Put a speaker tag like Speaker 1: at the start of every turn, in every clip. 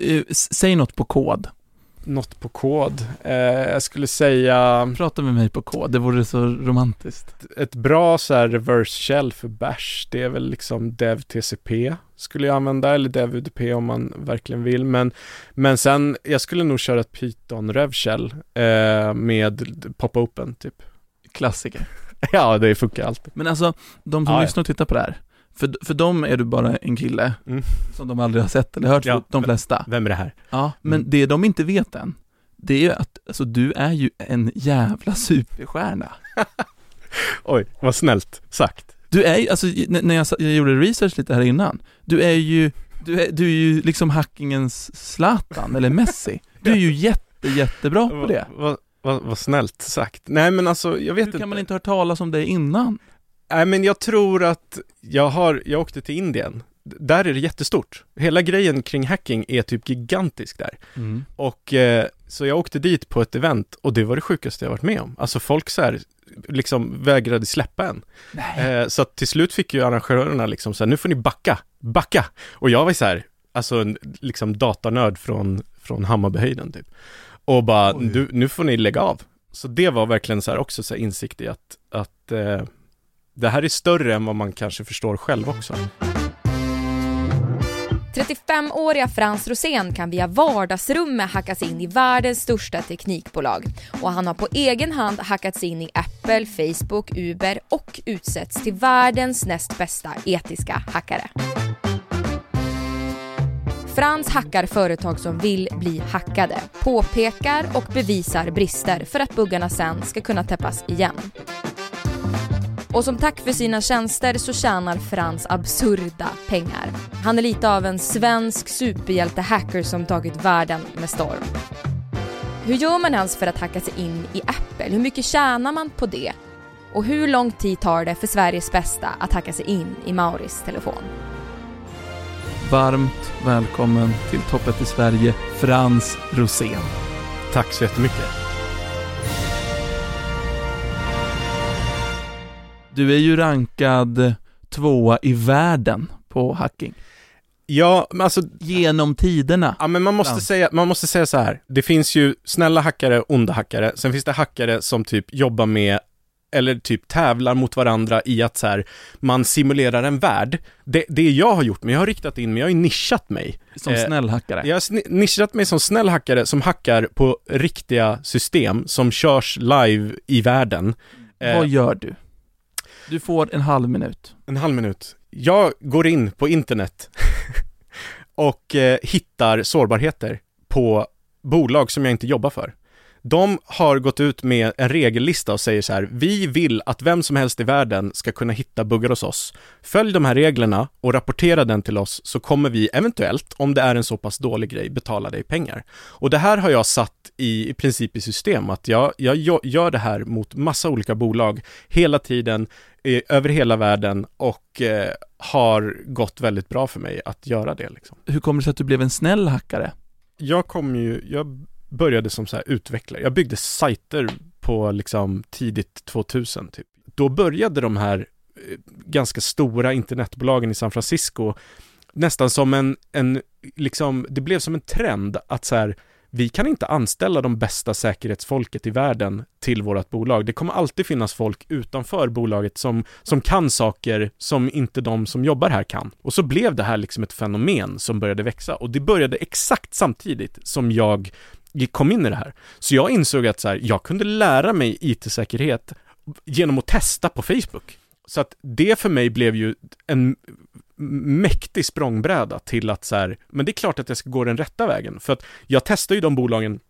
Speaker 1: Eh, Säg något på kod.
Speaker 2: Något på kod. Eh, jag skulle säga
Speaker 1: Prata med mig på kod, det vore så romantiskt.
Speaker 2: ett bra så här reverse shell för bash, det är väl liksom dev-TCP skulle jag använda, eller dev-UDP om man verkligen vill. Men, men sen, jag skulle nog köra ett Python rev shell eh, med pop-open typ.
Speaker 1: Klassiker.
Speaker 2: Ja, det funkar alltid.
Speaker 1: Men alltså, de som
Speaker 2: ja.
Speaker 1: lyssnar och tittar på det här, för, för dem är du bara en kille
Speaker 2: Mm.
Speaker 1: som de aldrig har sett eller hört,
Speaker 2: Ja.
Speaker 1: de flesta.
Speaker 2: Vem är det här?
Speaker 1: Ja, men
Speaker 2: Mm.
Speaker 1: det de inte vet än, det är ju att alltså, du är ju en jävla superstjärna.
Speaker 2: Oj, vad snällt sagt.
Speaker 1: Du är ju, alltså när jag, jag gjorde research lite här innan, du är ju, du är, du är ju liksom hackingens Zlatan eller Messi. Du är ju jätte, jättebra på det.
Speaker 2: Vad, vad, vad snällt sagt. Nej men alltså, jag vet
Speaker 1: Hur kan man inte hört talas om det innan?
Speaker 2: Nej men jag tror att jag har, jag åkte till Indien. Där är det jättestort. Hela grejen kring hacking är typ gigantisk där. Och eh, så jag åkte dit på ett event och det var det sjukaste jag varit med om. Alltså folk så här, liksom vägrade släppa en.
Speaker 1: Nej.
Speaker 2: Eh, så att till slut fick ju arrangörerna liksom så här, nu får ni backa, backa. Och jag var så här, alltså en liksom datanörd från, från Hammarbyhöjden typ. Och bara, du, nu får ni lägga av. Så det var verkligen så här också så här insikt i att, att eh, det här är större än vad man kanske förstår själv också.
Speaker 3: 35-åriga Frans Rosén kan via vardagsrummet hackas in i världens största teknikbolag och han har på egen hand hackats in i Apple, Facebook, Uber och utsetts till världens näst bästa etiska hackare. Frans hackar företag som vill bli hackade, påpekar och bevisar brister för att buggarna sen ska kunna täppas igen. Och som tack för sina tjänster så tjänar Frans absurda pengar. Han är lite av en svensk superhjälte-hacker som tagit världen med storm. Hur gör man ens för att hacka sig in i Apple? Hur mycket tjänar man på det? Och hur lång tid tar det för Sveriges bästa att hacka sig in i Mauris telefon?
Speaker 1: Varmt välkommen till toppet i Sverige, Frans Rosén.
Speaker 2: Tack så jättemycket.
Speaker 1: Du är ju rankad tvåa i världen på hacking.
Speaker 2: Ja, men alltså
Speaker 1: Genom tiderna.
Speaker 2: Ja men man måste,
Speaker 1: Ja.
Speaker 2: säga, man måste säga så här. Det finns ju snälla hackare, onda hackare. Sen finns det hackare som typ jobbar med eller typ tävlar mot varandra i att så här, man simulerar en värld. Det, det jag har gjort, men jag har riktat in mig, jag har ju nischat mig.
Speaker 1: Som
Speaker 2: Eh,
Speaker 1: snäll hackare.
Speaker 2: Jag har nischat mig som snäll hackare som hackar på riktiga system som körs live i världen. Eh,
Speaker 1: Vad gör du? Du får en halv minut.
Speaker 2: En halv minut. Jag går in på internet och eh, hittar sårbarheter på bolag som jag inte jobbar för. De har gått ut med en regellista och säger så här, vi vill att vem som helst i världen ska kunna hitta buggar hos oss. Följ de här reglerna och rapportera den till oss så kommer vi eventuellt, om det är en så pass dålig grej, betala dig pengar. Och det här har jag satt i, i princip i system, att jag, jag gö- gör det här mot massa olika bolag hela tiden, eh, över hela världen och eh, har gått väldigt bra för mig att göra det liksom.
Speaker 1: Hur kommer det sig att du blev en snäll hackare?
Speaker 2: Jag kom ju, jag började som så här utvecklare, jag byggde sajter på liksom tidigt 2000 typ. Då började de här eh, ganska stora internetbolagen i San Francisco nästan som en, en, liksom, det blev som en trend att så här, vi kan inte anställa de bästa säkerhetsfolket i världen till vårt bolag. Det kommer alltid finnas folk utanför bolaget som, som kan saker som inte de som jobbar här kan. Och så blev det här liksom ett fenomen som började växa och det började exakt samtidigt som jag kom in i det här. Så jag insåg att så här, jag kunde lära mig IT-säkerhet genom att testa på Facebook. Så att det för mig blev ju en mäktig språngbräda till att så här, men det är klart att jag ska gå den rätta vägen. För att jag testar ju de bolagen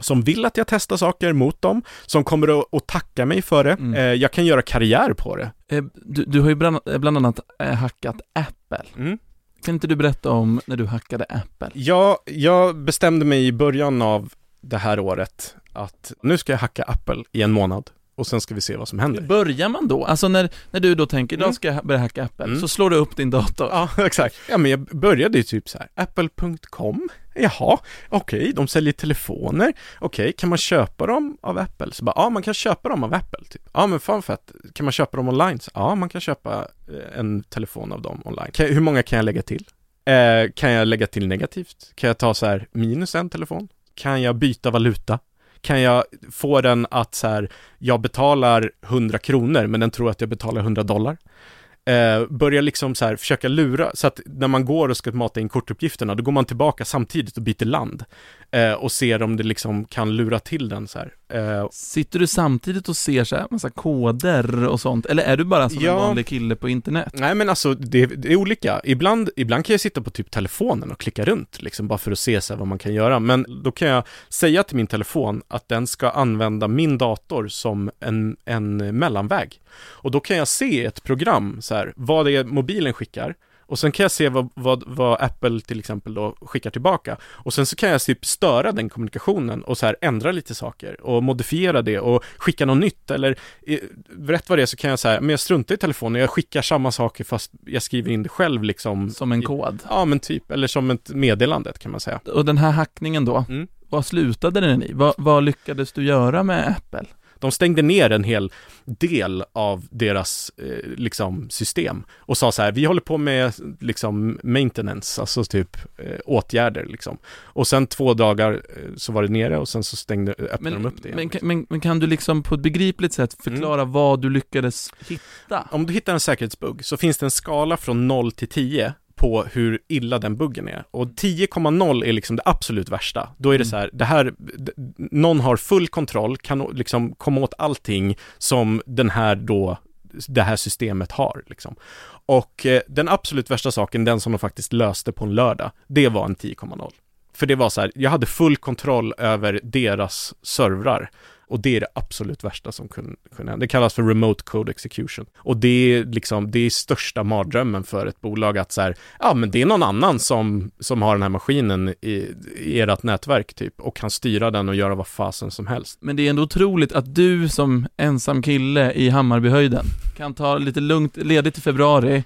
Speaker 2: som vill att jag testar saker mot dem, som kommer att, tacka mig för det.
Speaker 1: Mm.
Speaker 2: Eh, jag kan göra karriär på det.
Speaker 1: Eh, Du, du har ju bland, eh, bland annat hackat Apple.
Speaker 2: Mm.
Speaker 1: Kan inte du berätta om när du hackade Apple?
Speaker 2: Ja, jag bestämde mig i början av det här året att nu ska jag hacka Apple i en månad och sen ska vi se vad som händer.
Speaker 1: Börjar man då? Alltså när, när du då tänker, idag
Speaker 2: Mm.
Speaker 1: ska jag börja hacka Apple,
Speaker 2: Mm.
Speaker 1: så slår du upp din dator.
Speaker 2: Ja, exakt. Ja, men jag började ju typ så här, apple.com, jaha, okej, de säljer telefoner, okej, kan man köpa dem av Apple? Så bara, ja, man kan köpa dem av Apple, typ. Ja, men fan fett, kan man köpa dem online? Så, ja, man kan köpa eh, en telefon av dem online. Kan, hur många kan jag lägga till? Eh, kan jag lägga till negativt? Kan jag ta så här minus en telefon? Kan jag byta valuta? Kan jag få den att så här, jag betalar 100 kronor men den tror att jag betalar 100 dollar? eh, börja liksom så här försöka lura, så att när man går och ska mata in kortuppgifterna, då går man tillbaka samtidigt och byter land eh, och ser om det liksom kan lura till den så här. Eh,
Speaker 1: Sitter du samtidigt och ser så här massa koder och sånt, eller är du bara som
Speaker 2: Ja.
Speaker 1: en vanlig kille på internet?
Speaker 2: nej men alltså det, det är olika. Ibland, ibland kan jag sitta på typ telefonen och klicka runt liksom bara för att se så vad man kan göra. Men då kan jag säga till min telefon att den ska använda min dator som en, en mellanväg. Och då kan jag se ett program så här vad det är mobilen skickar och sen kan jag se vad, vad, vad Apple till exempel då skickar tillbaka. Och sen så kan jag typ störa den kommunikationen och så här ändra lite saker och modifiera det och skicka något nytt eller rätt vad det är så kan jag säga, men jag struntar i telefonen, jag skickar samma saker fast jag skriver in det själv liksom.
Speaker 1: Som en kod?
Speaker 2: Ja men typ, eller som ett meddelande kan man säga.
Speaker 1: Och den här hackningen då,
Speaker 2: Mm.
Speaker 1: vad slutade den i? Vad, vad lyckades du göra med Apple?
Speaker 2: De stängde ner en hel del av deras eh, liksom system och sa så här, vi håller på med liksom maintenance, alltså typ eh, åtgärder liksom. Och sen två dagar eh, så var det nere och sen så stängde, öppnade
Speaker 1: Men,
Speaker 2: de upp det igen.
Speaker 1: men, kan- men, men kan du liksom på ett begripligt sätt förklara
Speaker 2: Mm.
Speaker 1: vad du lyckades hitta?
Speaker 2: Om du hittar en säkerhetsbugg så finns det en skala från 0 till 10 på hur illa den buggen är. Och 10,0 är liksom det absolut värsta. Då är det
Speaker 1: Mm.
Speaker 2: så här, det här, någon har full kontroll, kan liksom komma åt allting som den här då, det här systemet har liksom. Och eh, den absolut värsta saken, den som de faktiskt löste på en lördag, det var en 10,0. För det var så här, jag hade full kontroll över deras servrar. Och det är det absolut värsta som kunde, kunde hända. Det kallas för remote code execution. Och det är liksom, det är största mardrömmen för ett bolag att så här, ja men det är någon annan som, som har den här maskinen i, i ert nätverk typ och kan styra den och göra vad fasen som helst.
Speaker 1: Men det är ändå otroligt att du som ensam kille i Hammarbyhöjden kan ta lite lugnt ledigt i februari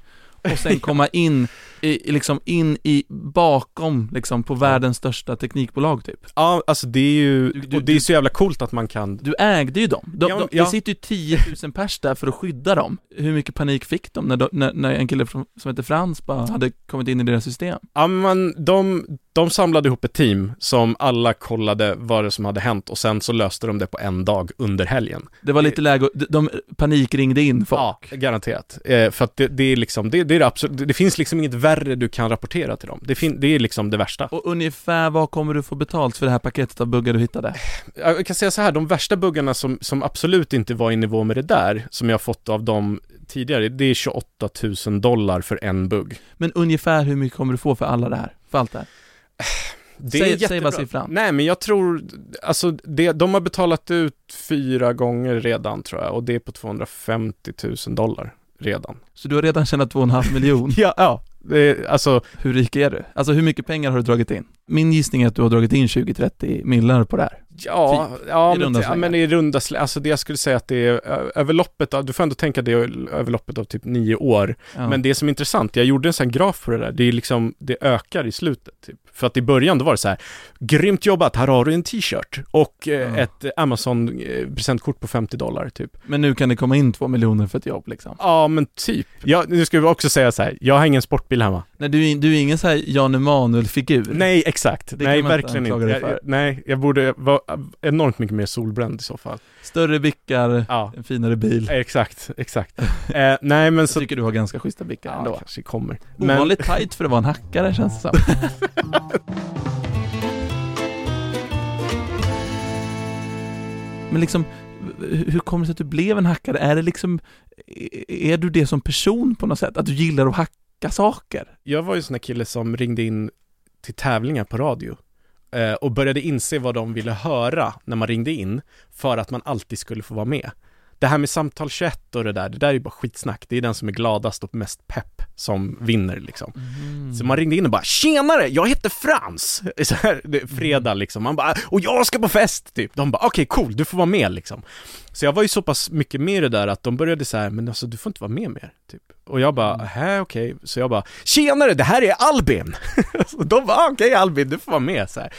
Speaker 1: och sen komma in i, liksom in i, bakom liksom på världens största teknikbolag typ.
Speaker 2: Ja, alltså det är ju,
Speaker 1: Du- du-
Speaker 2: och det är så jävla coolt att man kan
Speaker 1: Du ägde ju dem. De,
Speaker 2: Ja,
Speaker 1: de,
Speaker 2: ja.
Speaker 1: Det sitter ju 10 000 pers där för att skydda dem. Hur mycket panik fick de när, de, när, när en kille från, som heter Frans bara hade kommit in i deras system?
Speaker 2: Ja men de, de samlade ihop ett team som alla kollade vad det som hade hänt och sen så löste de det på en dag under helgen.
Speaker 1: Det var lite läge, att- de, de panikringde in folk.
Speaker 2: Ja, garanterat. Eh, för att det, det är liksom, det, det är det absolut, det finns liksom inget värre du kan rapportera till dem. Det, fin, det är liksom det värsta.
Speaker 1: Och ungefär vad kommer du få betalt för det här paketet av buggar du hittade?
Speaker 2: Jag kan säga så här, de värsta buggarna som, som absolut inte var i nivå med det där, som jag fått av dem tidigare, det är 28 000 dollar för en bugg.
Speaker 1: Men ungefär hur mycket kommer du få för alla det här? För allt det här?
Speaker 2: Det
Speaker 1: Säg- säg bara siffran.
Speaker 2: Nej, men jag tror, alltså det, de har betalat ut fyra gånger redan tror jag, och det är på 250 000 dollar redan.
Speaker 1: Så du har redan tjänat 2,5 miljon.
Speaker 2: Ja, ja. Det alltså,
Speaker 1: Hur rik är du? Alltså hur mycket pengar har du dragit in? Min gissning är att du har dragit in 20-30 millar på det här.
Speaker 2: ja, ja,
Speaker 1: i
Speaker 2: men, ja, men i runda slängar, alltså det jag skulle säga att det är över loppet av, du får ändå tänka det över loppet av typ nio år.
Speaker 1: Ja.
Speaker 2: Men det som är intressant, jag gjorde en sån graf på det där, det är liksom, det ökar i slutet typ. För att i början då var det så här, grymt jobbat, här har du en t-shirt och eh,
Speaker 1: Ja.
Speaker 2: ett Amazon eh, presentkort på 50 dollar typ.
Speaker 1: Men nu kan det komma in 2 miljoner för ett jobb liksom.
Speaker 2: Ja, men typ. Ja, nu ska vi också säga så här, jag har ingen sportbil hemma.
Speaker 1: Nej, du, är- du är ingen så här Jan Emanuel-figur.
Speaker 2: Nej, exakt.
Speaker 1: Det
Speaker 2: nej, verkligen inte. Jag, jag, nej, jag borde vara enormt mycket mer solbränd i så fall.
Speaker 1: Större bickar,
Speaker 2: Ja,
Speaker 1: en finare bil.
Speaker 2: exakt, exakt. eh, nej, men
Speaker 1: Jag
Speaker 2: så...
Speaker 1: tycker du har ganska schyssta bickar
Speaker 2: Ja,
Speaker 1: ändå.
Speaker 2: kanske kommer. Men,
Speaker 1: Ovanligt tajt för att vara en hackare känns det som. Men liksom, hur kommer det sig att du blev en hackare? Är det liksom, är du det som person på något sätt? Att du gillar att hacka saker?
Speaker 2: jag var ju en sån här kille som ringde in till tävlingar på radio. Eh, och började inse vad de ville höra när man ringde in, för att man alltid skulle få vara med. Det här med samtal 21 och det där, det där är ju bara skitsnack. Det är den som är gladast och mest pepp som vinner liksom. Så man ringde in och bara “Tjenare, jag heter Frans!” så här, det, Fredag liksom, man bara “Och jag ska på fest!” typ. De bara “Okej, cool, du får vara med” liksom. Så jag var ju så pass mycket med i det där att de började så här, “Men alltså du får inte vara med mer” typ. Och jag bara “Hä, okej”, så jag bara “Tjenare, det här är Albin!” Så de bara “Okej Albin, du får vara med” så här.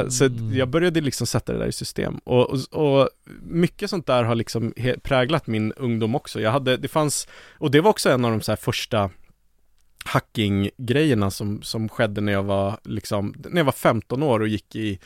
Speaker 2: Eh, Så
Speaker 1: Mm.
Speaker 2: jag började liksom sätta det där i system. Och, och, och mycket sånt där har liksom präglat min ungdom också. Jag hade, det fanns, och det var också en av de så här första hacking-grejerna som, som skedde när jag var liksom, när jag var 15 år och gick i,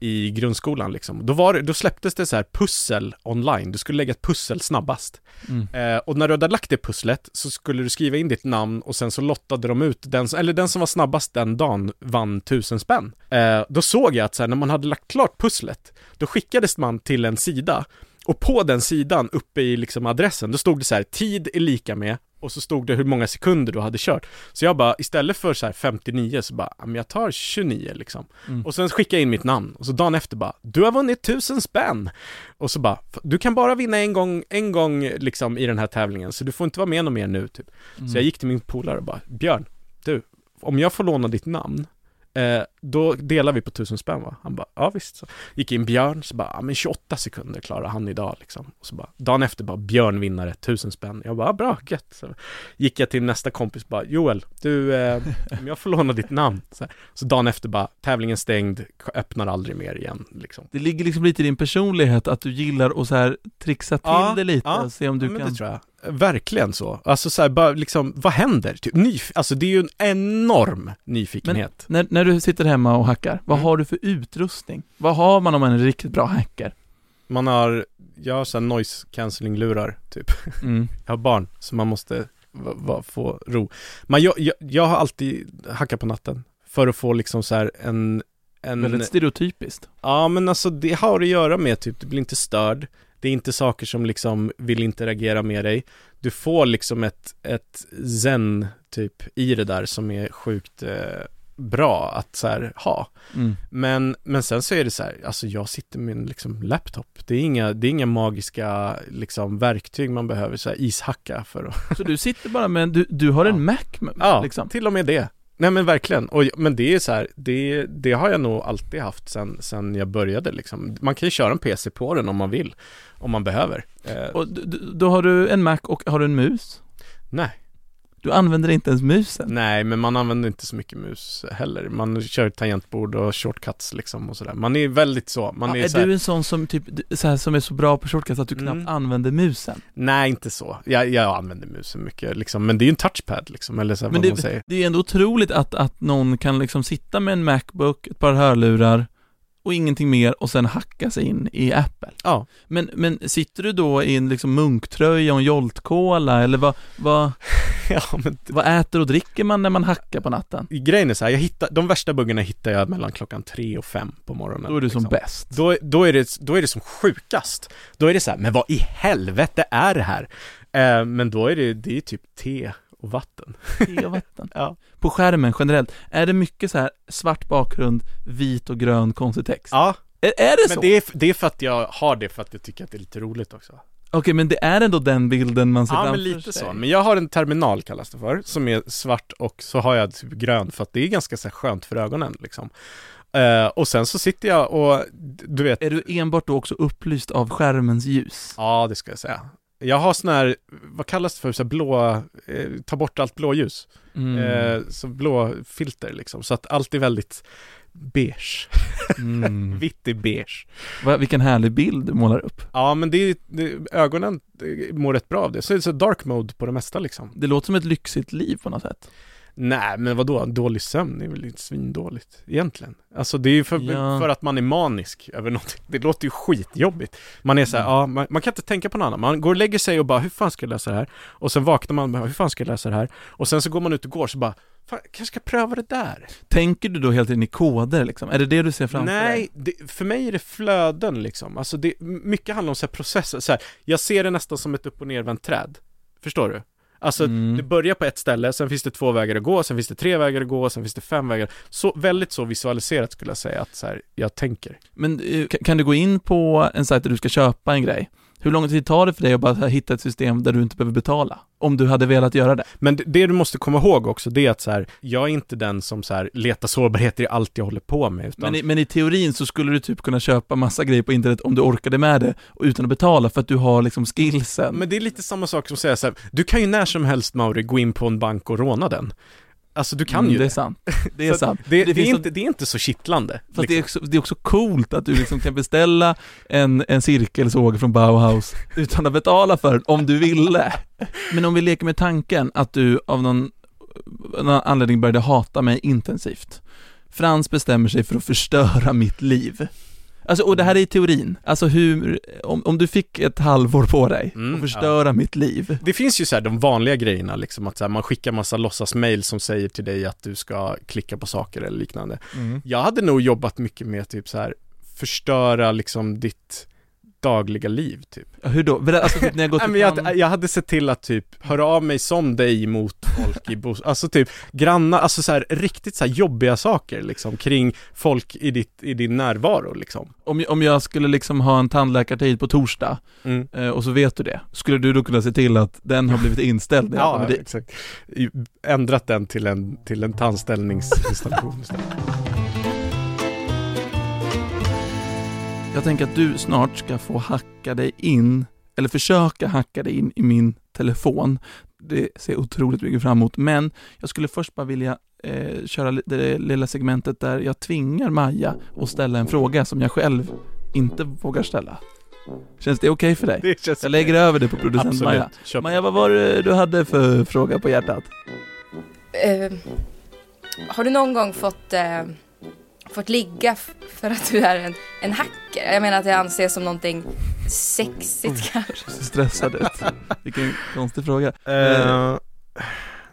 Speaker 2: i grundskolan liksom. Då, var då släpptes det så här pussel online, du skulle lägga ett pussel snabbast.
Speaker 1: Mm.
Speaker 2: Eh, och när du hade lagt det pusslet så skulle du skriva in ditt namn och sen så lottade de ut den, eller den som var snabbast den dagen vann tusen spänn. Eh, då såg jag att så här, när man hade lagt klart pusslet, då skickades man till en sida och på den sidan uppe i liksom adressen, då stod det så här, tid är lika med och så stod det hur många sekunder du hade kört. Så jag bara, istället för så här 59 så bara, men jag tar 29 liksom.
Speaker 1: Mm.
Speaker 2: Och sen skickade jag in mitt namn och så dagen efter bara, du har vunnit tusen spänn! Och så bara, du kan bara vinna en gång, en gång liksom i den här tävlingen, så du får inte vara med något mer nu typ.
Speaker 1: Mm.
Speaker 2: Så jag gick till min polare och bara, Björn, du, om jag får låna ditt namn, eh, då delar vi på tusen spänn va? Han bara, ja visst. Så gick in Björn, så bara, ja men 28 sekunder klarar han idag liksom. Och så bara, dagen efter bara, Björn vinnare, tusen spänn. Jag bara, bra, gött. Så gick jag till nästa kompis bara, Joel, du, eh, om jag får låna ditt namn. Så, här. så dagen efter bara, tävlingen stängd, öppnar aldrig mer igen liksom.
Speaker 1: Det ligger liksom lite i din personlighet att du gillar att så här trixa till
Speaker 2: Ja,
Speaker 1: det lite,
Speaker 2: ja,
Speaker 1: se om du
Speaker 2: ja, men
Speaker 1: kan
Speaker 2: det tror jag. Verkligen så. Alltså så här, bara liksom, vad händer? Typ, nyf- alltså det är ju en enorm nyfikenhet.
Speaker 1: När, när du sitter hemma och hackar, vad
Speaker 2: Mm.
Speaker 1: har du för utrustning? Vad har man om man är en riktigt bra hacker?
Speaker 2: Man har, jag har så här noise cancelling lurar typ.
Speaker 1: Mm.
Speaker 2: Jag har barn, så man måste få ro. Men jag, jag, jag har alltid hackat på natten. För att få liksom så här en, en
Speaker 1: Väldigt stereotypiskt.
Speaker 2: Ja men alltså det har att göra med typ, du blir inte störd. Det är inte saker som liksom vill interagera med dig. Du får liksom ett, ett zen typ i det där som är sjukt eh, bra att så här ha.
Speaker 1: Mm.
Speaker 2: Men, men sen så är det så här, alltså jag sitter med en liksom laptop. Det är inga, det är inga magiska liksom verktyg man behöver så här ishacka för att,
Speaker 1: Så du sitter bara med, du, du har en
Speaker 2: Ja.
Speaker 1: Mac med,
Speaker 2: ja,
Speaker 1: liksom?
Speaker 2: till och med det. Nej men verkligen, och, men det är så här, det, det har jag nog alltid haft sen, sen jag började liksom. Man kan ju köra en PC på den om man vill, om man behöver. Eh,
Speaker 1: Och då har du en Mac och har du en mus?
Speaker 2: nej,
Speaker 1: Du använder inte ens musen?
Speaker 2: nej men man använder inte så mycket mus heller. Man kör tangentbord och shortcuts liksom och sådär. Man är väldigt så, man
Speaker 1: ja,
Speaker 2: är,
Speaker 1: är
Speaker 2: så här,
Speaker 1: du en sån som typ, så här, som är så bra på shortcuts att du knappt
Speaker 2: Mm.
Speaker 1: använder musen?
Speaker 2: nej inte så. Jag, jag använder musen mycket liksom, men det är ju en touchpad liksom, eller så här,
Speaker 1: Men
Speaker 2: vad
Speaker 1: det-
Speaker 2: man säger.
Speaker 1: Det är ändå otroligt att, att någon kan liksom sitta med en Macbook, ett par hörlurar och ingenting mer och sen hacka sig in i Apple.
Speaker 2: Ja,
Speaker 1: Men, men sitter du då i en liksom munktröja och en Jolt-Cola eller vad, vad,
Speaker 2: ja men
Speaker 1: vad äter och dricker man när man hackar på natten?
Speaker 2: grejen är så här, jag hittar, de värsta buggarna hittar jag mellan klockan tre och fem på morgonen.
Speaker 1: Då är du som
Speaker 2: liksom.
Speaker 1: bäst.
Speaker 2: Då, då, är det, då är det som sjukast. Då är det så här, men vad i helvete är det här? Eh, men då är det, det är typ te och vatten.
Speaker 1: Te och vatten.
Speaker 2: Ja.
Speaker 1: På skärmen generellt, är det mycket så här svart bakgrund, vit och grön konstig text?
Speaker 2: Ja,
Speaker 1: Är, är det
Speaker 2: men
Speaker 1: så?
Speaker 2: det är, det är för att jag har det för att jag tycker att det är lite roligt också.
Speaker 1: Okej, men det är ändå den bilden man ser
Speaker 2: Ja,
Speaker 1: framför
Speaker 2: men lite
Speaker 1: sig.
Speaker 2: så. Men jag har en terminal kallas det för, som är svart och så har jag typ grön för att det är ganska så här skönt för ögonen liksom. Eh, och sen så sitter jag och, du vet,
Speaker 1: Är du enbart då också upplyst av skärmens ljus?
Speaker 2: ja det ska jag säga. Jag har sån här, vad kallas det för, så här blå, eh, ta bort allt blåljus.
Speaker 1: Mm.
Speaker 2: Eh, så blå filter liksom, så att allt är väldigt beige.
Speaker 1: Mm.
Speaker 2: Vitt är beige.
Speaker 1: Va, vilken härlig bild du målar upp.
Speaker 2: Ja men det är, det, ögonen det mår rätt bra av det. Så är det så dark mode på det mesta liksom.
Speaker 1: Det låter som ett lyxigt liv på något sätt.
Speaker 2: Nej men vadå, dålig sömn är väl inte svindåligt egentligen. Alltså det är ju för,
Speaker 1: Ja.
Speaker 2: för att man är manisk över något. Det låter ju skitjobbigt. Man är så här,
Speaker 1: Mm.
Speaker 2: ja, man, man kan inte tänka på något annat. Man går och lägger sig och bara, hur fan ska jag läsa det här? Och sen vaknar man och bara, hur fan ska jag läsa det här? Och sen så går man ut och går så bara, fan, jag kanske ska pröva det där.
Speaker 1: Tänker du då helt in i koder liksom? Är det det du ser framför
Speaker 2: Nej,
Speaker 1: dig?
Speaker 2: det, för mig är det flöden liksom. Alltså det, mycket handlar om så här processer. Så här, jag ser det nästan som ett upp och nervänt träd. Förstår du? Alltså
Speaker 1: Mm.
Speaker 2: det börjar på ett ställe, sen finns det två vägar att gå, sen finns det tre vägar att gå, sen finns det fem vägar. Så, väldigt så visualiserat skulle jag säga att så här, jag tänker.
Speaker 1: Men eh, kan- kan du gå in på en sajt där du ska köpa en grej? Hur lång tid tar det för dig att bara hitta ett system där du inte behöver betala? Om du hade velat göra det?
Speaker 2: Men det, det du måste komma ihåg också, det är att så här, jag är inte den som så här, letar sårbarheter i allt jag håller på med, utan
Speaker 1: Men i, men i teorin så skulle du typ kunna köpa massa grejer på internet om du orkade med det och utan att betala för att du har liksom skillsen.
Speaker 2: Men det är lite samma sak som att säga så här, du kan ju när som helst Mauri gå in på en bank och råna den. Alltså du kan
Speaker 1: Mm,
Speaker 2: ju
Speaker 1: det är sant. Det är sant.
Speaker 2: Det,
Speaker 1: Det
Speaker 2: det, är inte, det är inte så kittlande.
Speaker 1: Fast det, är
Speaker 2: liksom.
Speaker 1: också, det är också coolt att du liksom kan beställa en, en cirkelsåg från Bauhaus utan att betala för den, om du ville. Men om vi leker med tanken att du av någon en anledning började hata mig intensivt. Frans bestämmer sig för att förstöra mitt liv. Alltså, och det här är i teorin. Alltså hur, om, om du fick ett halvår på dig
Speaker 2: Mm,
Speaker 1: att förstöra mitt liv.
Speaker 2: Det finns ju så här de vanliga grejerna liksom att så här, man skickar massa låtsasmail som säger till dig att du ska klicka på saker eller liknande. Jag hade nog jobbat mycket med typ så här förstöra liksom ditt dagliga liv typ.
Speaker 1: Hur då? Alltså typ när jag gått
Speaker 2: Nej, men jag, jag hade sett till att typ höra av mig som dig mot folk i bos... Alltså typ grannar, alltså så här riktigt så här jobbiga saker liksom kring folk i, ditt, i din närvaro liksom.
Speaker 1: om, om jag skulle liksom ha en tandläkartid på torsdag,
Speaker 2: Mm.
Speaker 1: eh, och så vet du det, skulle du då kunna se till att den har blivit inställd när jag
Speaker 2: Ja,
Speaker 1: dit?
Speaker 2: exakt. Ändrat den till en, till en tandställningsinstallation istället.
Speaker 1: Jag tänker att du snart ska få hacka dig in, eller försöka hacka dig in i min telefon. Det ser otroligt mycket fram emot, men jag skulle först bara vilja eh, köra det lilla segmentet där jag tvingar Maja att ställa en fråga som jag själv inte vågar ställa. Känns det okej för dig?
Speaker 2: Det känns
Speaker 1: Jag lägger över det på producent
Speaker 2: Absolut.
Speaker 1: Maja.
Speaker 2: Kör på.
Speaker 1: Maja, vad var det du hade för fråga på hjärtat?
Speaker 3: Eh, har du någon gång fått, eh, fått ligga för att du är en, en hacker? Jag menar att det anses som någonting sexigt kanske.
Speaker 1: Ser stressad ut. Vilken konstig fråga.
Speaker 2: Eh,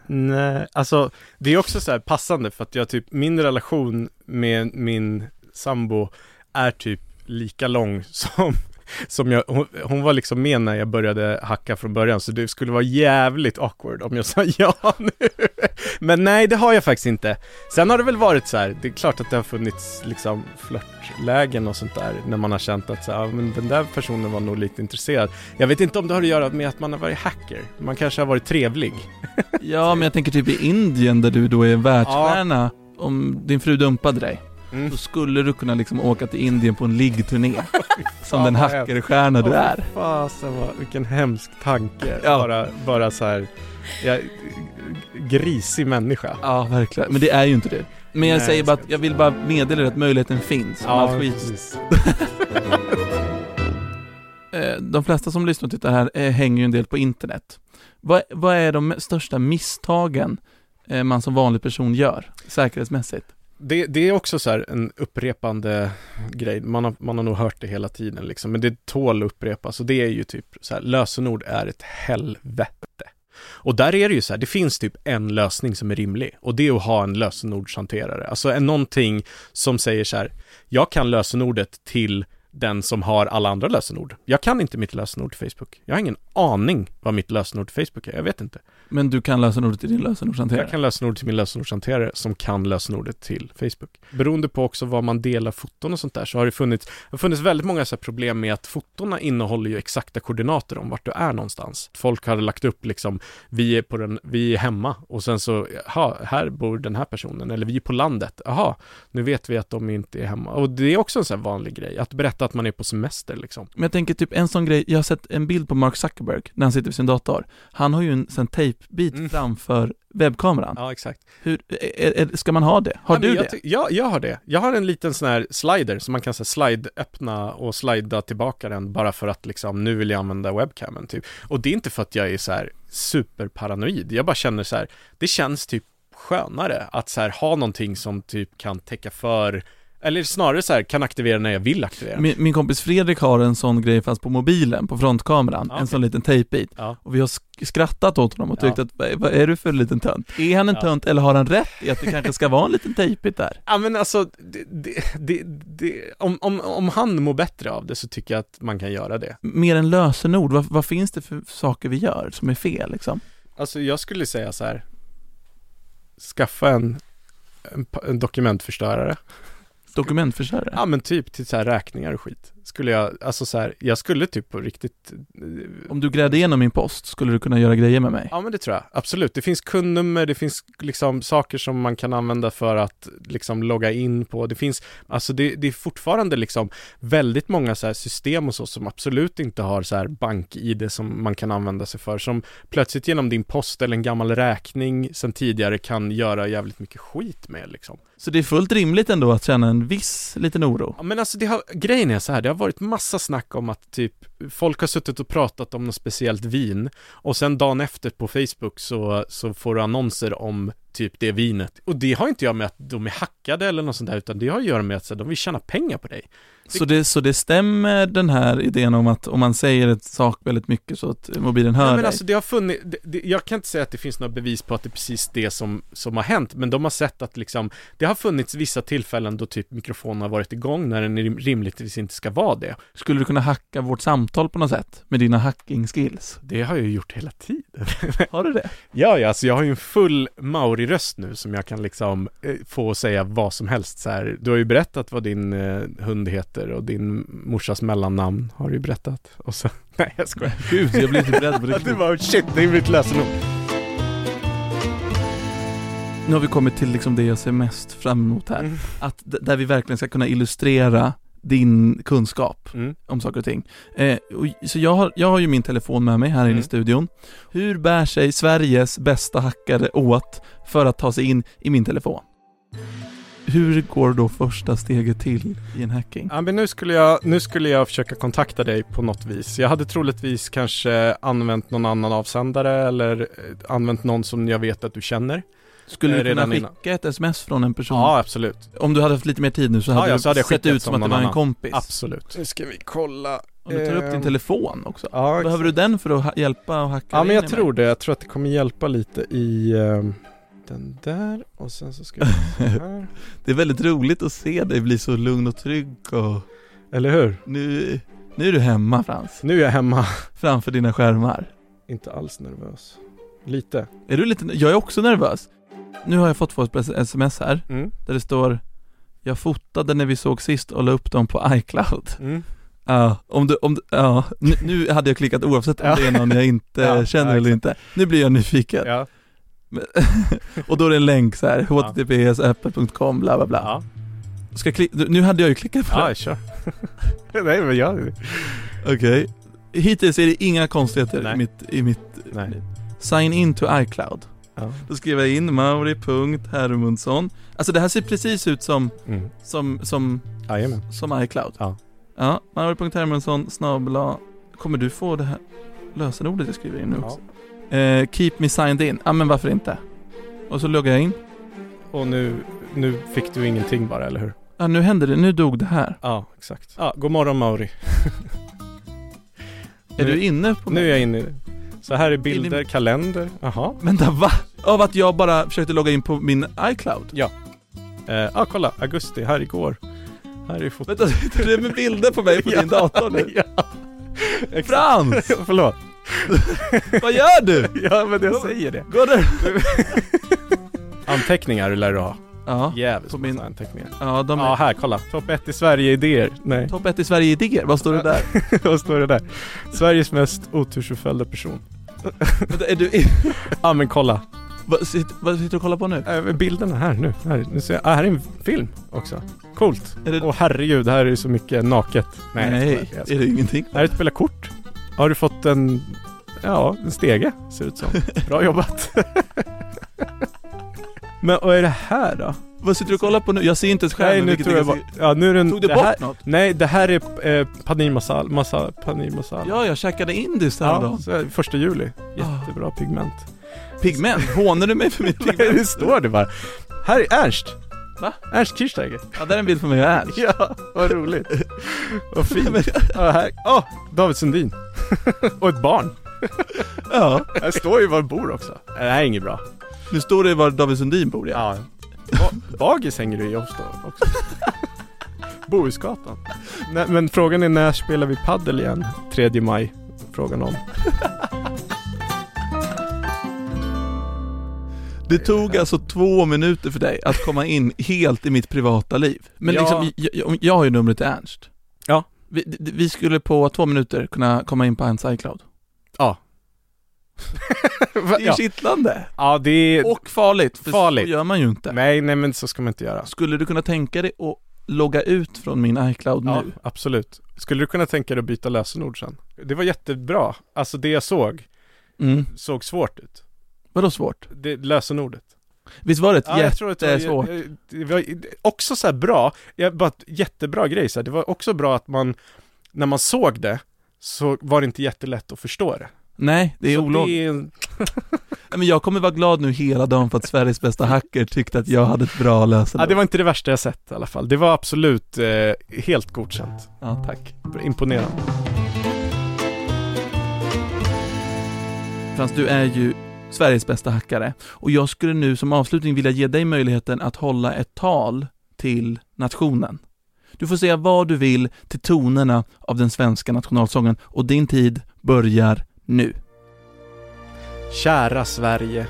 Speaker 2: nej, alltså det är också så här passande för att jag typ, min relation med min sambo är typ lika lång som som jag, hon, hon var liksom med när jag började hacka från början så det skulle vara jävligt awkward om jag sa ja nu. Men nej, det har jag faktiskt inte. Sen har det väl varit så här, det är klart att det har funnits liksom flörtlägen och sånt där när man har känt att så här, ja, men den där personen var nog lite intresserad. Jag vet inte om det har att göra med att man har varit hacker. Man kanske har varit trevlig.
Speaker 1: Ja, men jag tänker typ i Indien där du då är världsstjärna. Om din fru dumpade dig,
Speaker 2: Mm.
Speaker 1: så skulle du kunna liksom åka till Indien på en liggturné. som den hackerstjärna du är.
Speaker 2: Fasen vad, vilken hemsk tanke.
Speaker 1: Ja.
Speaker 2: Bara, bara så här, jag, grisig människa.
Speaker 1: Ja, verkligen. Men det är ju inte du. Men jag
Speaker 2: Nej,
Speaker 1: säger bara att jag vill bara meddela dig att möjligheten finns. om allt skit. Eh, De flesta som lyssnar och tittar här eh, hänger ju en del på internet. Vad, vad är de största misstagen eh, man som vanlig person gör, säkerhetsmässigt?
Speaker 2: Det, det är också så här en upprepande grej, man har, man har nog hört det hela tiden liksom, men det tål att upprepas och det är ju typ så här, lösenord är ett helvete. Och där är det ju så här, det finns typ en lösning som är rimlig och det är att ha en lösenordshanterare, alltså en någonting som säger så här, jag kan lösenordet till den som har alla andra lösenord. Jag kan inte mitt lösenord till Facebook. Jag har ingen aning vad mitt lösenord till Facebook är, jag vet inte.
Speaker 1: Men du kan lösenordet i din lösenordshanterare?
Speaker 2: Jag kan lösenord till min lösenordshanterare som kan lösenordet till Facebook. Beroende på också vad man delar foton och sånt där så har det funnits, det har funnits väldigt många så problem med att fotona innehåller ju exakta koordinater om vart du är någonstans. Folk hade lagt upp liksom, vi är på den, vi är hemma och sen så, jaha, här bor den här personen eller vi är på landet, jaha, nu vet vi att de inte är hemma. Och det är också en sån vanlig grej, att berätta att man är på semester liksom.
Speaker 1: Men jag tänker typ en sån grej, jag har sett en bild på Mark Zuckerberg när han sitter vid sin dator. Han har ju en sån tejpbit
Speaker 2: Mm.
Speaker 1: framför webbkameran.
Speaker 2: Ja, exakt.
Speaker 1: Hur, är, är, ska man ha det? Har
Speaker 2: men
Speaker 1: du
Speaker 2: jag
Speaker 1: det?
Speaker 2: Ja, jag har det. Jag har en liten sån här slider som man kan säga slide öppna och slida tillbaka den bara för att liksom nu vill jag använda webcamen typ. Och det är inte för att jag är så här superparanoid. Jag bara känner så här, det känns typ skönare att så här ha någonting som typ kan täcka för eller snarare så här, kan aktivera när jag vill aktivera.
Speaker 1: Min, min kompis Fredrik har en sån grej fast på mobilen, på frontkameran,
Speaker 2: Ja,
Speaker 1: en sån liten tejpbit.
Speaker 2: Ja.
Speaker 1: Och vi har sk- skrattat åt honom och tyckt
Speaker 2: Ja.
Speaker 1: att, vad, vad är du för liten tönt? Är han en
Speaker 2: Ja.
Speaker 1: tönt eller har han rätt i att det kanske ska vara en liten tejpbit där?
Speaker 2: Ja men alltså, det, det, det, om, om, om han mår bättre av det så tycker jag att man kan göra det.
Speaker 1: Mer än lösenord, vad, vad finns det för saker vi gör som är fel liksom?
Speaker 2: Alltså jag skulle säga så här. Skaffa en, en, en dokumentförstörare.
Speaker 1: Dokumentförsörjare?
Speaker 2: Ja men typ till så här räkningar och skit. Skulle jag, alltså så här, jag skulle typ på riktigt eh,
Speaker 1: Om du grävde igenom min post, skulle du kunna göra grejer med mig?
Speaker 2: Ja men det tror jag, absolut. Det finns kundnummer, det finns liksom saker som man kan använda för att liksom logga in på. Det finns, alltså det, det är fortfarande liksom väldigt många så här system och så som absolut inte har så här bank-id som man kan använda sig för. Som plötsligt genom din post eller en gammal räkning sen tidigare kan göra jävligt mycket skit med liksom.
Speaker 1: Så det är fullt rimligt ändå att känna en viss liten oro?
Speaker 2: Ja men alltså det har, grejen är så här, det har varit massa snack om att typ folk har suttit och pratat om något speciellt vin och sen dagen efter på Facebook så, så får du annonser om typ det vinet. Och det har inte jag med att de är hackade eller något sånt där, utan det har att göra med att så, de vill tjäna pengar på dig.
Speaker 1: Så det, så det stämmer den här idén om att om man säger ett sak väldigt mycket så att mobilen hör
Speaker 2: Nej, men
Speaker 1: dig?
Speaker 2: alltså det har funnits, det, det, jag kan inte säga att det finns några bevis på att det är precis det som, som har hänt, men de har sett att liksom, det har funnits vissa tillfällen då typ mikrofonen har varit igång när den rim- rimligtvis inte ska vara det.
Speaker 1: Skulle du kunna hacka vårt samtal på något sätt? Med dina hacking skills?
Speaker 2: Det har jag gjort hela tiden.
Speaker 1: Har du det?
Speaker 2: Ja, ja, alltså jag har ju en full Mauri-röst nu som jag kan liksom eh, få säga vad som helst så här. Du har ju berättat vad din eh, hund heter och din morsas mellannamn har du ju berättat. Och så, nej jag skojar.
Speaker 1: Gud, jag blir lite rädd på
Speaker 2: det
Speaker 1: riktigt.
Speaker 2: var shit, det är mitt lösenord.
Speaker 1: Nu har vi kommit till liksom det jag ser mest fram emot här.
Speaker 2: Mm.
Speaker 1: Att där vi verkligen ska kunna illustrera din kunskap
Speaker 2: Mm.
Speaker 1: om saker och ting. Eh, och, så jag har, jag har ju min telefon med mig här inne
Speaker 2: Mm.
Speaker 1: i studion. Hur bär sig Sveriges bästa hackare åt för att ta sig in i min telefon? Hur går då första steget till i en hacking?
Speaker 2: Ja, men nu skulle, jag, nu skulle jag försöka kontakta dig på något vis. Jag hade troligtvis kanske använt någon annan avsändare eller eh, använt någon som jag vet att du känner.
Speaker 1: Skulle
Speaker 2: eh,
Speaker 1: du kunna
Speaker 2: redan innan.
Speaker 1: skicka ett sms från en person?
Speaker 2: Ja, absolut.
Speaker 1: Om du hade haft lite mer tid nu så hade
Speaker 2: ja, så hade jag
Speaker 1: sett ut som
Speaker 2: som
Speaker 1: att det var en
Speaker 2: annan.
Speaker 1: kompis.
Speaker 2: Absolut. Nu ska vi kolla.
Speaker 1: Om du tar upp din
Speaker 2: Ehm,
Speaker 1: telefon också.
Speaker 2: Ja,
Speaker 1: Behöver du den för att hjälpa och hacka
Speaker 2: Ja, men jag tror
Speaker 1: mig?
Speaker 2: det. Jag tror att det kommer hjälpa lite i ehm, den där och sen så ska så här.
Speaker 1: Det är väldigt roligt att se dig bli så lugn och trygg och
Speaker 2: Eller hur?
Speaker 1: nu, nu är du hemma Frans,
Speaker 2: Nu är jag hemma.
Speaker 1: framför dina skärmar.
Speaker 2: Inte alls nervös. Lite.
Speaker 1: Är du lite, jag är också nervös. Nu har jag fått få ett sms här,
Speaker 2: Mm.
Speaker 1: där det står Jag fotade när vi såg sist och la upp dem på iCloud.
Speaker 2: Mm.
Speaker 1: Ja, om du, om du, ja, nu, nu hade jag klickat oavsett om
Speaker 2: Ja.
Speaker 1: det är någon jag inte
Speaker 2: Ja,
Speaker 1: känner
Speaker 2: ja,
Speaker 1: eller inte. Nu blir jag nyfiken.
Speaker 2: Ja.
Speaker 1: och då är det en länk så här, https apple.com bla bla bla.
Speaker 2: Ja.
Speaker 1: Ska jag klicka, nu hade jag ju klickat på
Speaker 2: Ja,
Speaker 1: det.
Speaker 2: kör. Nej, men jag...
Speaker 1: Okej. Hittills är det inga konstigheter
Speaker 2: Nej.
Speaker 1: i mitt, i mitt
Speaker 2: Nej.
Speaker 1: Sign in to iCloud.
Speaker 2: Ja.
Speaker 1: Då skriver jag in Mauri.Hermundsson. Alltså det här ser precis ut som,
Speaker 2: Mm.
Speaker 1: som, som,
Speaker 2: Jajamän.
Speaker 1: som iCloud.
Speaker 2: Ja.
Speaker 1: Ja, Mauri.Hermundsson snabla Kommer du få det här lösenordet jag skriver in nu också? Eh, keep me signed in. Ja men varför inte? Och så loggar jag in.
Speaker 2: Och nu, nu fick du ingenting bara, eller hur?
Speaker 1: Ja nu hände det, nu dog det här.
Speaker 2: Ja, exakt. Ja, god morgon Mauri.
Speaker 1: Är
Speaker 2: Nu-
Speaker 1: du inne på
Speaker 2: Nu är jag inne i det. Så här är
Speaker 1: In
Speaker 2: bilder,
Speaker 1: i-
Speaker 2: kalender. Jaha.
Speaker 1: Vänta va? Av att jag bara försökte logga in på min iCloud?
Speaker 2: Ja. Eh, ah, kolla. Augusti, här igår. Här är fotot.
Speaker 1: Vänta, du med bilder på mig på din dator nu?
Speaker 2: ja.
Speaker 1: Frans!
Speaker 2: Förlåt.
Speaker 1: Vad gör du?
Speaker 2: Ja, men jag säger det.
Speaker 1: Går det?
Speaker 2: Anteckningar lär du ha.
Speaker 1: Ja,
Speaker 2: Jävligt
Speaker 1: På min-
Speaker 2: anteckningar.
Speaker 1: ja de är
Speaker 2: Ja, här, kolla. Topp 1 i Sverige idéer. Nej,
Speaker 1: topp 1 i Sverige idéer, vad står det där?
Speaker 2: vad står det där? Sveriges mest otursförföljda person.
Speaker 1: Vänta, är du.
Speaker 2: Ja, men kolla.
Speaker 1: vad, sitter, vad sitter du och kollar på nu?
Speaker 2: Äh, bilderna här nu. Här, nu ser jag. Ah, här är en film också. Coolt.
Speaker 1: Är det...
Speaker 2: Åh herregud, här är det så mycket naket. Nej,
Speaker 1: Nej,
Speaker 2: jag
Speaker 1: är det ingenting?
Speaker 2: Här är ett spela kort. Har du fått en, ja, en stege ser det ut som. Bra jobbat. Men vad är det här då?
Speaker 1: Vad sitter du och kollar på nu? Jag ser inte ens
Speaker 2: Nej,
Speaker 1: skärmen
Speaker 2: nu
Speaker 1: vilket
Speaker 2: tror jag
Speaker 1: jag
Speaker 2: bara, ja nu är den,
Speaker 1: Tog du
Speaker 2: det
Speaker 1: bort
Speaker 2: här,
Speaker 1: något?
Speaker 2: Nej, det här är eh, paneer masala, masa, paneer masala.
Speaker 1: Ja, jag käkade Indis
Speaker 2: ja
Speaker 1: häromdagen.
Speaker 2: så här, första juli. Jättebra pigment.
Speaker 1: Pigment? Hånar du mig för mitt
Speaker 2: Nej,
Speaker 1: pigment?
Speaker 2: det står det bara. Här är Ernst.
Speaker 1: Va?
Speaker 2: Ernst Kirchsteiger.
Speaker 1: Ja, där är en bild på mig och Ernst.
Speaker 2: Ja, vad roligt. vad fint. Ja. Åh, David Sundin. Och ett barn.
Speaker 1: Ja,
Speaker 2: Här står ju var du bor också. Det här är inget bra.
Speaker 1: Nu står det var David Sundin bor ja.
Speaker 2: Ja. Ba- Bagis hänger du i ofta också. Bohusgatan. Nej, men frågan är när spelar vi paddel igen? 3 maj. Frågan om.
Speaker 1: Det tog alltså två minuter för dig att komma in helt i mitt privata liv. Men
Speaker 2: Ja.
Speaker 1: liksom, jag, jag, har ju numret till Ernst.
Speaker 2: Ja.
Speaker 1: Vi, vi skulle på två minuter kunna komma in på hans iCloud.
Speaker 2: Ja.
Speaker 1: Det är
Speaker 2: ja.
Speaker 1: kittlande.
Speaker 2: ja, det är...
Speaker 1: Och farligt, för
Speaker 2: Farligt.
Speaker 1: så gör man ju inte.
Speaker 2: Nej, nej men så ska man inte göra.
Speaker 1: Skulle du kunna tänka dig att logga ut från min iCloud
Speaker 2: Ja,
Speaker 1: nu?
Speaker 2: absolut. Skulle du kunna tänka dig att byta lösenord sen? Det var jättebra. Alltså det jag såg,
Speaker 1: Mm.
Speaker 2: såg svårt ut.
Speaker 1: Vadå svårt?
Speaker 2: Det, lösenordet.
Speaker 1: Visst var det ett
Speaker 2: Ja, det
Speaker 1: jättesvårt?
Speaker 2: jag- det var också så bra, jag, bara ett jättebra grej så här. Det var också bra att man, när man såg det, så var det inte jättelätt att förstå det.
Speaker 1: Nej, det är
Speaker 2: det
Speaker 1: Nej, Men jag kommer vara glad nu hela dagen för att Sveriges bästa hacker tyckte att jag hade ett bra lösenord.
Speaker 2: Ja, det var inte det värsta jag sett i alla fall. Det var absolut eh, helt godkänt.
Speaker 1: Ja, tack.
Speaker 2: Imponerande.
Speaker 1: Frans, du är ju Sveriges bästa hackare och jag skulle nu som avslutning vilja ge dig möjligheten att hålla ett tal till nationen. Du får säga vad du vill till tonerna av den svenska nationalsången och din tid börjar nu.
Speaker 2: Kära Sverige.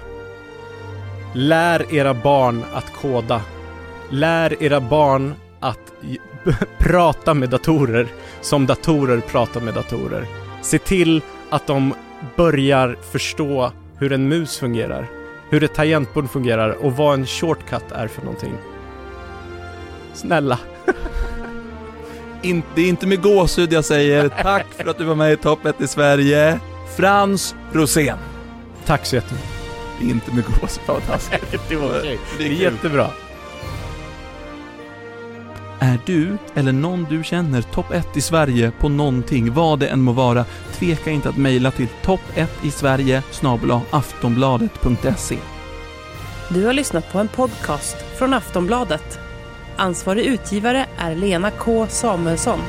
Speaker 2: Lär era barn att koda. Lär era barn att prata med datorer som datorer pratar med datorer. Se till att de börjar förstå hur en mus fungerar, hur ett tangentbord fungerar och vad en shortcut är för någonting. Snälla.
Speaker 1: Det är inte med gåshud jag säger tack för att du var med i Topp 1 i Sverige, Frans Rosén.
Speaker 2: Tack så jättemycket.
Speaker 1: Det är inte med taskigt.
Speaker 2: Det var okej.
Speaker 1: Det är
Speaker 2: jättebra.
Speaker 1: Är du eller någon du känner topp 1 i Sverige på någonting, vad det än må vara, tveka inte att mejla till topp1 i Sverige aftonbladet.se.
Speaker 4: Du har lyssnat på en podcast från Aftonbladet. Ansvarig utgivare är Lena K Samuelsson.